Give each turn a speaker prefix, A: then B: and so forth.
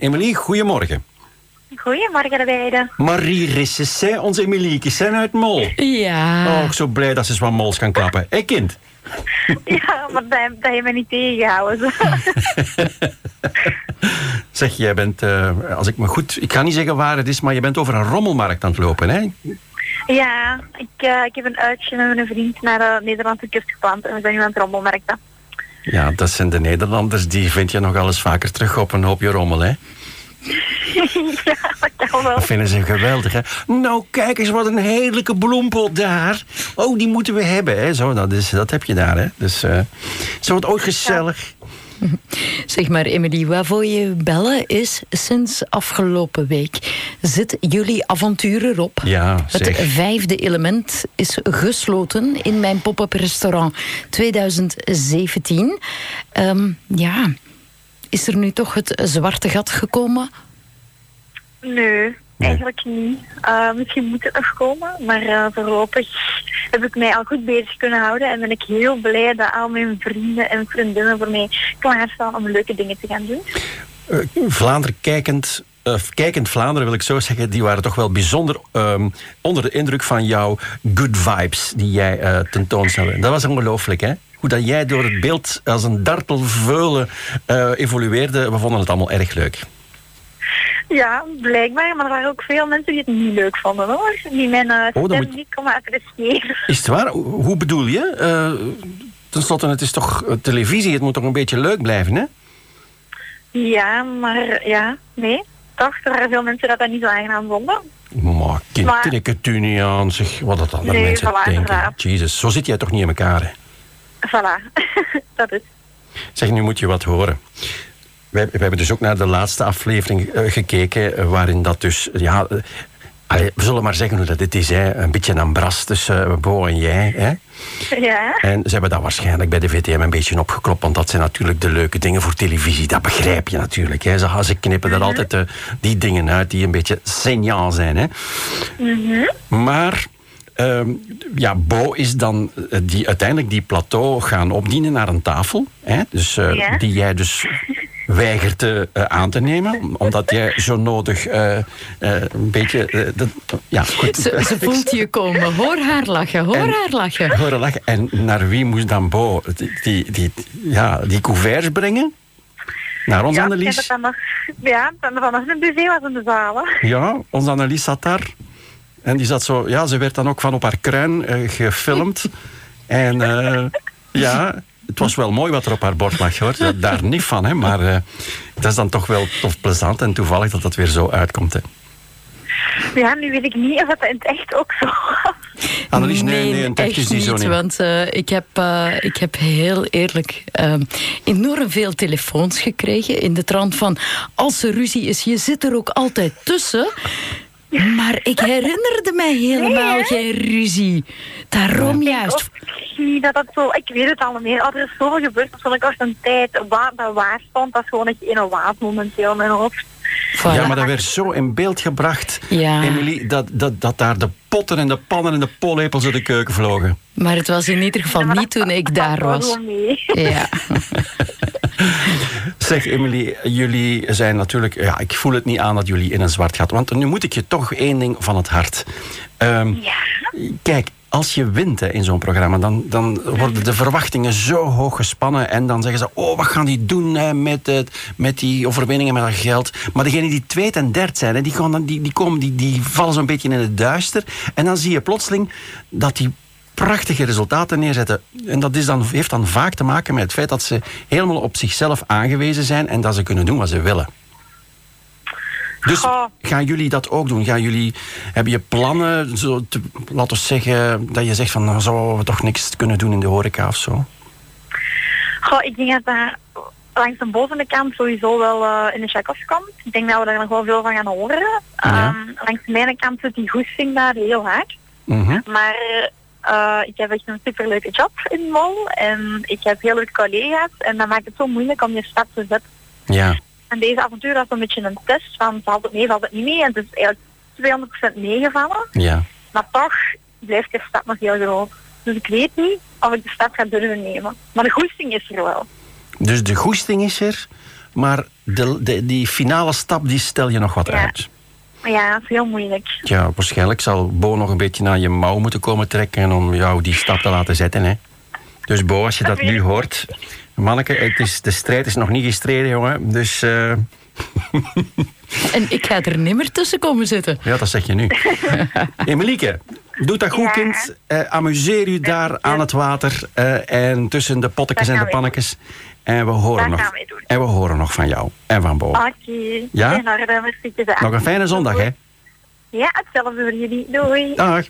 A: Emily, goedemorgen.
B: Goedemorgen, beiden.
A: Marie Rissessé, onze Emilieke, zijn uit Mol.
C: Ja.
A: Oh, zo blij dat ze wat mols kan klappen. Hé, kind.
B: Ja, maar dat, dat heeft me niet tegengehouden.
A: zeg, jij bent, uh, als ik me goed... Ik ga niet zeggen waar het is, maar je bent over een rommelmarkt aan het lopen, hè?
B: Ja, ik, uh, ik heb een uitje met mijn vriend naar de Nederlandse kust gepland. En we zijn nu aan het rommelmarkten.
A: Ja, dat zijn de Nederlanders. Die vind je nog alles vaker terug op een hoopje rommel, hè?
B: ja, dat wel.
A: Dat vinden ze geweldig, hè? Nou, kijk eens wat een heerlijke bloempot daar. Oh, die moeten we hebben, hè? Zo, dat, is, dat heb je daar, hè? Dus uh, zo wat ook gezellig.
C: Zeg maar, Emily, waarvoor je bellen is... sinds afgelopen week zit jullie avontuur erop.
A: Ja,
C: zeg. Het vijfde element is gesloten in mijn pop-up restaurant 2017. Um, ja, is er nu toch het zwarte gat gekomen?
B: Nee, eigenlijk niet. Uh, misschien moet het nog komen, maar uh, voorlopig heb ik mij al goed bezig kunnen houden en ben ik heel blij dat al mijn vrienden en vriendinnen voor mij klaarstaan om leuke dingen te gaan doen.
A: Uh, Vlaanderen kijkend uh, kijkend Vlaanderen wil ik zo zeggen, die waren toch wel bijzonder um, onder de indruk van jouw good vibes die jij uh, tentoonstelde. Dat was ongelooflijk, hè? Hoe dat jij door het beeld als een dartelveulen uh, evolueerde. We vonden het allemaal erg leuk.
B: Ja, blijkbaar. Maar er waren ook veel mensen die het niet leuk vonden, hoor. Die mijn uh, stem oh, moet... niet konden appreciëren.
A: Is het waar? Hoe bedoel je? Uh, ten slotte, het is toch televisie. Het moet toch een beetje leuk blijven, hè?
B: Ja, maar ja, nee. Toch, er waren veel mensen dat dat niet zo aangenaam vonden.
A: Maar kind, trek het u niet aan, zeg. Wat dat andere
B: nee,
A: mensen
B: voilà,
A: denken. Jezus, zo zit jij toch niet in elkaar, hè?
B: Voilà, dat is.
A: Zeg, nu moet je wat horen. We, we hebben dus ook naar de laatste aflevering uh, gekeken, uh, waarin dat dus, ja, allee, we zullen maar zeggen hoe dat dit is, hè, een beetje een bras tussen Bo en jij. Hè?
B: Ja.
A: En ze hebben dat waarschijnlijk bij de VTM een beetje opgeklopt, want dat zijn natuurlijk de leuke dingen voor televisie. Dat begrijp je natuurlijk. Hè. Ze, ze knippen er altijd uh, die dingen uit die een beetje signaal zijn. Hè.
B: Mm -hmm.
A: Maar um, ja, Bo is dan die, uiteindelijk die plateau gaan opdienen naar een tafel. Hè, dus, uh,
B: ja.
A: Die jij dus weigert uh, aan te nemen, omdat jij zo nodig uh, uh, een beetje... Dat, ja, goed.
C: Ze, ze, voelt je komen. Hoor haar lachen, hoor
A: en,
C: haar lachen.
A: Hoor haar lachen. En naar wie moest dan Bo die, die, die, ja, die couverts brengen? Naar ons
B: ja,
A: Annelies.
B: Dan nog, ja, dan nog een buffet was in de zaal. Hè?
A: Ja, onze Annelies zat daar. En die zat zo... Ja, ze werd dan ook van op haar kruin gefilmd. en ja... Het was wel mooi wat er op haar bord lag, hoor. Daar niet van, hè. Maar uh, dat is dan toch wel tof plezant en toevallig dat dat weer zo uitkomt, hè.
B: Ja, nu weet ik niet of dat in het echt ook zo was.
A: Annelies, nee, nee,
C: nee
A: in het echt is die zo niet.
C: Want uh, ik, heb, uh, ik heb heel eerlijk uh, enorm veel telefoons gekregen in de trant van... als er ruzie is, je zit er ook altijd tussen... Maar ik herinnerde mij helemaal
B: nee,
C: geen ruzie. Daarom
B: ik
C: juist.
B: Niet dat dat zo, ik weet het al meer. Er is zoveel gebeurd dat ik kost een tijd waar dat waar stond. Dat is gewoon echt in een waas momenteel in mijn hoofd.
A: Voilà. Ja, maar dat werd zo in beeld gebracht,
C: ja.
A: Emily, dat, dat, dat daar de potten en de pannen en de pollepels uit de keuken vlogen.
C: Maar het was in ieder geval niet toen ik daar was. Ja.
A: Zeg Emily, jullie zijn natuurlijk... Ja, ik voel het niet aan dat jullie in een zwart gaat. Want nu moet ik je toch één ding van het hart. Um,
B: ja.
A: Kijk, als je wint hè, in zo'n programma, dan, dan worden de verwachtingen zo hoog gespannen. En dan zeggen ze, oh, wat gaan die doen hè, met, het, met die overwinningen, met dat geld. Maar degenen die tweede en derde zijn, hè, die, gaan dan, die, die, komen, die, die vallen zo'n beetje in het duister. En dan zie je plotseling dat die prachtige resultaten neerzetten. En dat is dan, heeft dan vaak te maken met het feit dat ze helemaal op zichzelf aangewezen zijn en dat ze kunnen doen wat ze willen. Dus gaan jullie dat ook doen? Gaan jullie, hebben je plannen, zo te, laten we zeggen, dat je zegt van nou zouden we toch niks kunnen doen in de horeca of zo?
B: Goh, ik denk dat daar langs de bovenkant sowieso wel uh, in de chakos komt. Ik denk dat we daar nog wel veel van gaan horen.
A: Ja.
B: Um, langs de mijne kant zit die goesting daar heel hard.
A: Mm -hmm.
B: Maar uh, ik heb echt een superleuke job in Mol. En ik heb heel leuke collega's. En dat maakt het zo moeilijk om je stap te zetten.
A: Ja.
B: En deze avontuur was een beetje een test van valt het mee, valt het niet mee. En het is eigenlijk 200% meegevallen.
A: Ja.
B: Maar toch blijft de stap nog heel groot. Dus ik weet niet of ik de stap ga durven nemen. Maar de goesting is er wel.
A: Dus de goesting is er, maar de, de, die finale stap die stel je nog wat
B: Ja.
A: uit.
B: Ja, dat is heel moeilijk.
A: Ja, waarschijnlijk zal Bo nog een beetje naar je mouw moeten komen trekken om jou die stap te laten zetten. Hè. Dus Bo, als je dat nu hoort, manneke, het is, de strijd is nog niet gestreden, jongen. Dus eh,
C: En ik ga er nimmer tussen komen zitten.
A: ja, dat zeg je nu. Emilieke, doe dat goed,
B: Ja.
A: kind. Eh, amuseer u daar aan het water eh, en tussen de pottekes
B: Dat
A: en de pannetjes. En we horen
B: Dat
A: nog. En we horen nog van jou en van Bo.
B: Oké.
A: Ja?
B: Orde, merci.
A: Nog een fijne zondag, hè?
B: Ja, hetzelfde voor jullie. Doei.
A: Dag.